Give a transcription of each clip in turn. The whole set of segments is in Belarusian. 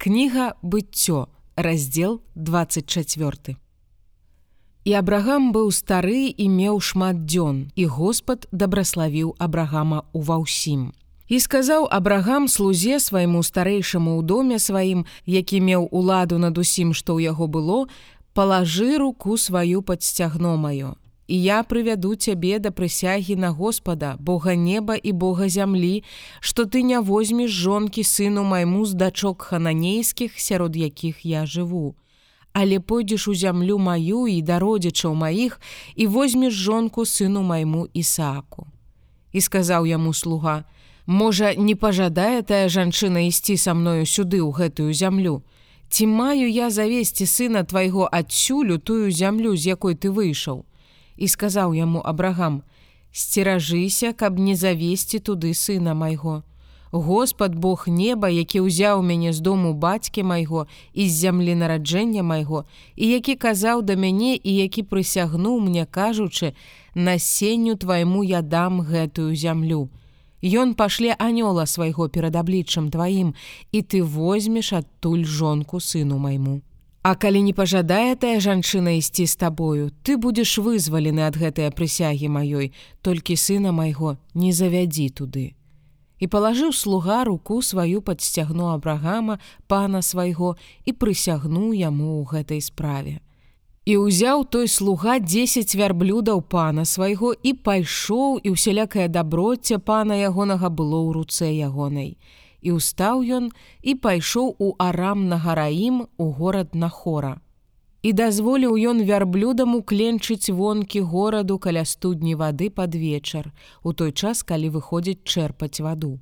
Кніга быццё, раздзел 24. І Абрагам быў стары і меў шмат дзён, і Господ дабраславіў Абрагама ува ўсім. І сказаў Абрагам слузе свайму старэйшаму ў доме сваім, які меў уладу над усім, што ў яго было, палажы руку сваю пад сцягно маё. І я прывяду цябе да прысягі на Господа, Бога неба і Бога зямлі, што ты не возьмеш жонкі сыну майму з дачок хананейскіх, сярод якіх я жыву. Але пойдзеш у зямлю маю і да родзічаў маіх і возьмеш жонку сыну майму Ісааку. І сказаў яму слуга: « Можа, не пажадае тая жанчына ісці са мною сюды ў гэтую зямлю. Ці маю я завесці сына твайго адсюлю тую зямлю, з якой ты выйшаў і сказаў яму абрагам: сцеражыся, каб не завесці туды сына майго. Господ Бог неба, які ўзяў мяне з дому бацькі майго і з зямлі нараджэння майго, і які казаў да мяне і які прысягнуў мне кажучы: насенню твайму я дам гэтую зямлю. Ён пашле анёла свайго перад абліччам тваім, і ты возьмеш адтуль жонку сыну майму. А калі не пажадае тая жанчына ісці з табою, ты будзеш вызвалены ад гэтыя прысягі маёй, толькі сына майго не завядзі туды. І палажыў слуга руку сваю пад сцягну абрагама пана свайго і прысягнуў яму ў гэтай справе. І ўзяў той слуга 10 вярблюдаў пана свайго і пайшоў і ўсялякае даброцце пана ягонага было ў руцэ ягонай і ўстаў ён і пайшоў у арам на гараім у горад на хора. І дазволіў ён вярблюдам укленчыць вонкі гораду каля студні вады пад вечар, у той час, калі выходзіць чэрпаць ваду.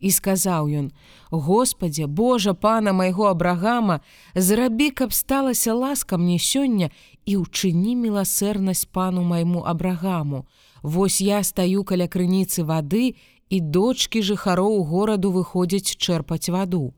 І сказаў ён: « Господе, Божа пана майго абрагама, зрабі, каб сталася ласка мне сёння і ўчыні міласэрнасць пану майму абрагаму. Вось я стаю каля крыніцы вады і дочки жыхароў гораду выходзяць чэрпаць ваду.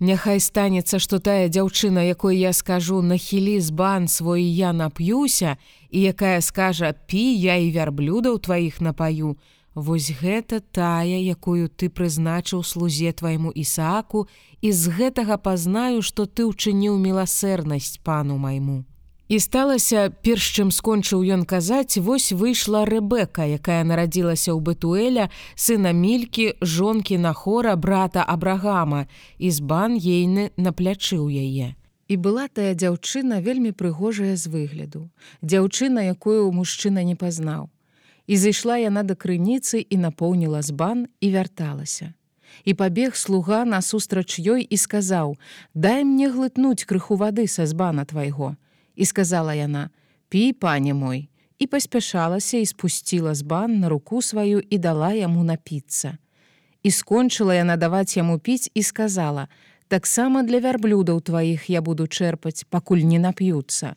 Няхай станецца, што тая дзяўчына, якой я скажу, нахілі з бан свой я нап'юся, і якая скажа: пі я і вярблюдаў тваіх напаю. Вось гэта тая, якую ты прызначыў слузе твайму Ісааку, і з гэтага пазнаю, што ты ўчыніў міласэрнасць пану майму. І сталася, перш чым скончыў ён казаць, вось выйшла Рэбека, якая нарадзілася ў Бэтуэля, сына мількі, жонкі на хора брата Абрагама, і збан ейны на плячы ў яе. І была тая дзяўчына вельмі прыгожая з выгляду. Дзяўчына, якую мужчына не пазнаў. І зайшла яна да крыніцы і напоўніла збан і вярталася. І пабег слуга насустрач ёй і сказаў: « Дай мне глытнуць крыху вады са збана твайго і сказала яна: пі пане мой і паспяшалася і спусціла з бан на руку сваю і дала яму напіцца. І скончыла яна даваць яму піць і сказала: таксама для вярблюдаў тваіх я буду чэрпаць, пакуль не нап'юцца.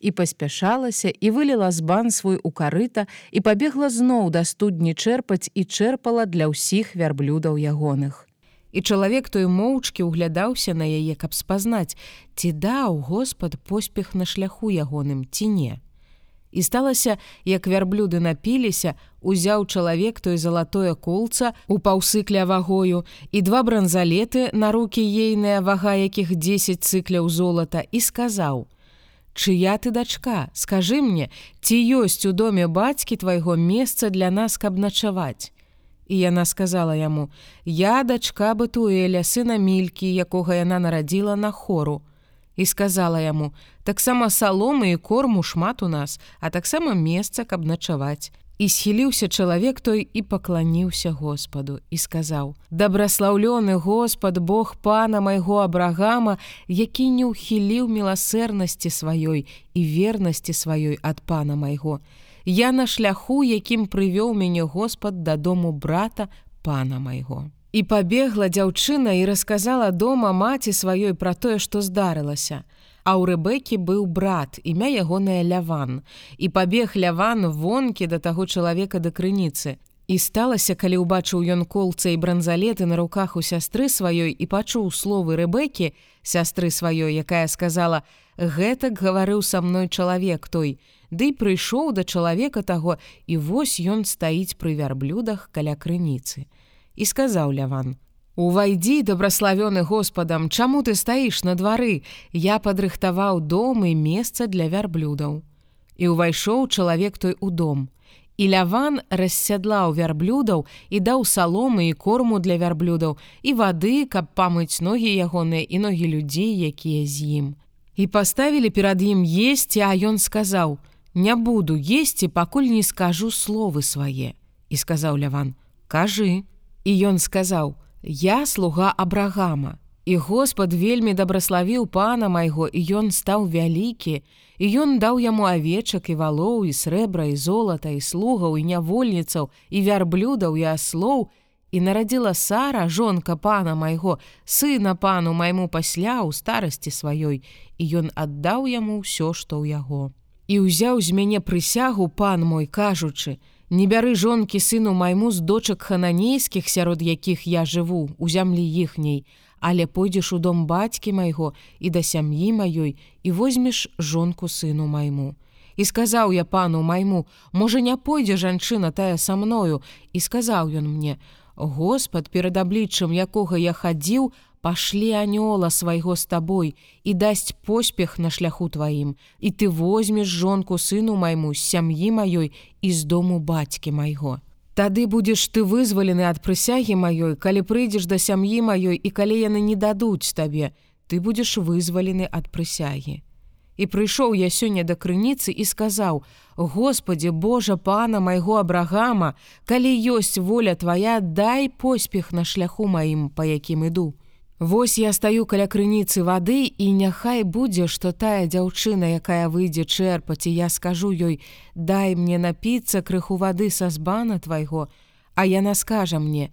І паспяшалася і вылила з бан свой у карыта і пабегла зноў да студні чэрпаць і чэрпала для ўсіх вярблюдаў ягоных і чалавек той моўчкі ўглядаўся на яе, каб спазнаць, ці даў Господ поспех на шляху ягоным ці не. І сталася, як вярблюды напіліся, узяў чалавек той залатое колца у паўсыкля вагою і два бранзалеты на руки ейная вага якіх 10 цыкляў золата і сказаў: « Чыя ты дачка, скажы мне, ці ёсць у доме бацькі твайго месца для нас, каб начаваць. І яна сказала яму: « Я дачка Батуэля, сына мількі, якога яна нарадзіла на хору. І сказала яму: « Таксама саломы і корму шмат у нас, а таксама месца, каб начаваць. І схіліўся чалавек той і пакланіўся Господу і сказаў: « Дабраслаўлёны Господ Бог пана майго абрагама, які не ўхіліў міласэрнасці сваёй і вернасці сваёй ад пана майго. Я на шляху, якім прывёў мяне Господ дадому брата пана майго. І пабегла дзяўчына і расказала дома маці сваёй пра тое, што здарылася. А ў рэбекі быў брат, імя ягоная ляван. І пабег ляван вонкі да таго чалавека да крыніцы. І сталася, калі ўбачыў ён колца і бранзалеты на руках у сястры сваёй і пачуў словы рэбекі, сястры сваёй, якая сказала: « Гэтак гаварыў са мной чалавек той, Ды прыйшоў да чалавека таго, і вось ён стаіць пры вярблюдах каля крыніцы. І сказаў ляван: Увайдзі дабраславёны Господам, чаму ты стаіш на двары, Я падрыхтаваў дом і месца для вярблюдаў. І ўвайшоў чалавек той у дом. І ляван рассядлаў вярблюдаў і даў саломы і корму для вярблюдаў і вады, каб памыць ногі ягоныя і ногі людзей, якія з ім. І паставілі перад ім есці, а ён сказаў: « Не буду есці, пакуль не скажу словы свае. І сказаў ляван: « Кажы. І ён сказаў: « Я слуга Абрагама. І Господ вельмі дабраславіў пана майго, і ён стаў вялікі, і ён даў яму авечак і валоў і срэбра і золата і слугаў і нявольніцаў і вярблюдаў і аслоў, і нарадзіла Сара, жонка пана майго, сына пану майму пасля ў старасці сваёй, і ён аддаў яму ўсё, што ў яго. І ўзяў з мяне прысягу пан мой, кажучы: « Не бяры жонкі сыну майму з дочак хананейскіх, сярод якіх я жыву у зямлі іхняй, але пойдзеш у дом бацькі майго і да сям'і маёй і возьмеш жонку сыну майму. І сказаў я пану майму: можа не пойдзе жанчына тая са мною і сказаў ён мне: Господ перад абліччам якога я хадзіў, пашлі анёла свайго з табой і дасць поспех на шляху тваім, і ты возьмеш жонку сыну майму з сям'і маёй і з дому бацькі майго. Тады будзеш ты вызвалены ад прысягі маёй, калі прыйдзеш да сям'і маёй і калі яны не дадуць табе, ты будзеш вызвалены ад прысягі. І прыйшоў я сёння да крыніцы і сказаў: « Господі Божа пана майго абрагама, калі ёсць воля твоя, дай поспех на шляху маім, па якім іду. Вось я стаю каля крыніцы вады і няхай будзе, што тая дзяўчына, якая выйдзе чэрпаць, і я скажу ёй: дай мне напіцца крыху вады са збана твайго, А яна скажа мне: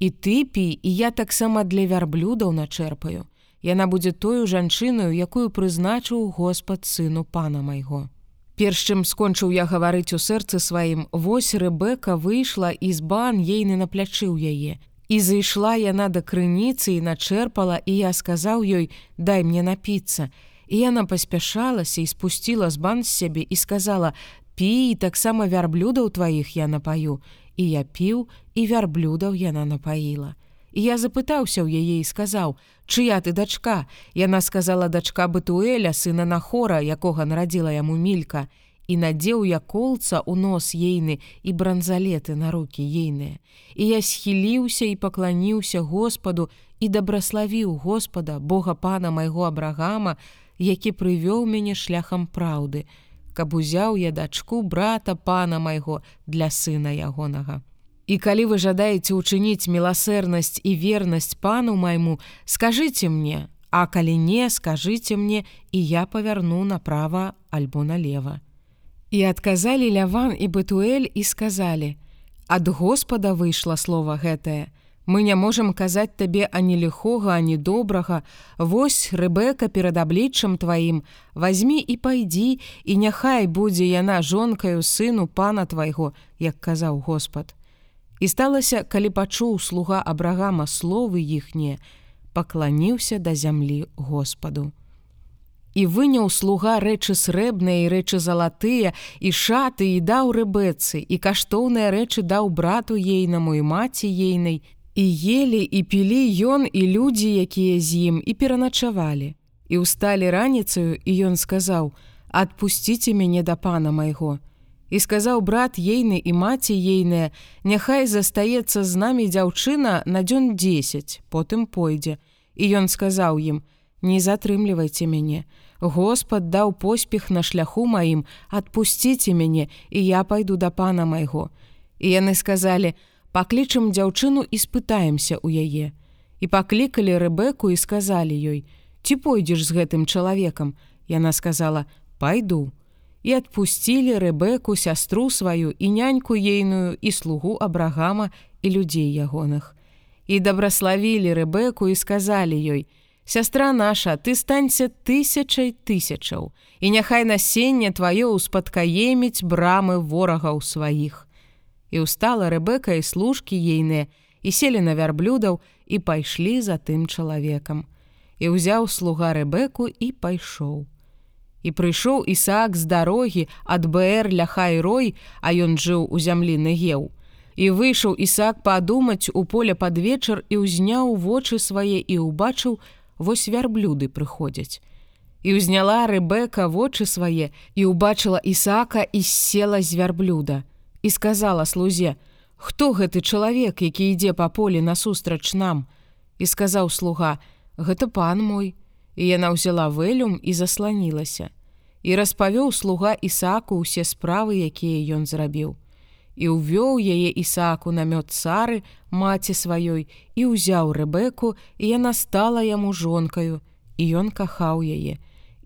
І ты пі, і я таксама для вярблюдаў начэрпаю. Яна будзе тою жанчынаю, якую прызначыў Господ сыну пана майго. Перш чым скончыў я гаварыць у сэрцы сваім, вось Рэбека выйшла і збан ейны на плячы ў яе. І зайшла яна да крыніцы і начэрпала, і я сказаў ёй: дай мне напіцца. І яна паспяшалася і спусціла з бан з сябе і сказала: пі таксама вярблюдаў тваіх я напаю. І я піў і вярблюдаў яна напаіла. І я запытаўся ў яе і сказаў: чыя ты дачка? Яна сказала дачка бытуэля сына нахора, якога нарадзіла яму мілька і надзеў я колца ў нос ейны і бранзалеты на руки ейныя. І я схіліўся і пакланіўся Господу і дабраславіў Господа, Бога пана майго абрагама, які прывёў мяне шляхам праўды, каб узяў я дачку брата пана майго для сына ягонага. І калі вы жадаеце ўчыніць міласэрнасць і вернасць пану майму, скажыце мне, а калі не, скажыце мне, і я павярну направа альбо налево. І адказалі ляван і бытуэль і сказалі: « Ад Господа выйшла слова гэтае. Мы не можам казаць табе ані ліхога, ані добрага, Вось рэбека перад абліччам тваім, возьми і пайдзі, і няхай будзе яна жонкаю сыну пана твайго, як казаў Господ. І сталася, калі пачуў слуга абрагама словы іхнія, пакланіўся да зямлі Господу і выняў слуга рэчы срэбныя і рэчы залатыя і шаты і даў рэбэцы і каштоўныя рэчы даў брату ейнаму і маці ейнай. І ели і пілі ён і людзі якія з ім і пераначавалі. І ўсталі раніцаю і ён сказаў адпусціце мяне да пана майго і сказаў брат ейны і маці ейная няхай застаецца з намі дзяўчына на дзён 10 потым пойдзе і ён сказаў ім не затрымлівайце мяне Господ даў поспех на шляху маім, адпусціце мяне, і я пайду да пана майго. І яны сказалі: паклічым дзяўчыну і спытаемся ў яе. І паклікалі рэбеку і сказалі ёй: Ці пойдзеш з гэтым чалавекам? Яна сказала: пайду. І адпусцілі рэбеку сястру сваю і няньку ейную і слугу абрагама і людзей ягоных. І дабраславілі рэбеку і сказалі ёй: Сястра наша, ты станься тысячай тысячаў, і няхай насенне тваё ўспадкаеміць брамы ворагаў сваіх. І ўстала рэбека і служкі ейныя і селі на вярблюдаў і пайшлі за тым чалавекам. І ўзяў слуга рэбеку і пайшоў. І прыйшоў Ісаак з дарогі ад БР ля хайрой, а ён жыў у зямлі Негеў. І выйшаў Ісаак падумаць у поле пад вечар і ўзняў вочы свае і ўбачыў, вось вярблюды прыходзяць. І ўзняла рэбека вочы свае і ўбачыла Ісаака і села з вярблюда і сказала слузе: « Хто гэты чалавек, які ідзе па полі насустрач нам? І сказаў слуга: « Гэта пан мой. І яна ўзяла вэлюм і засланілася. І распавёў слуга Ісаку ўсе справы, якія ён зрабіў і ўвёў яе Ісааку намёт цары маці сваёй і ўзяў рэбеку і яна стала яму жонкаю і ён кахаў яе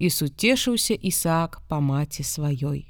і суцешыўся Ісаак па маці сваёй.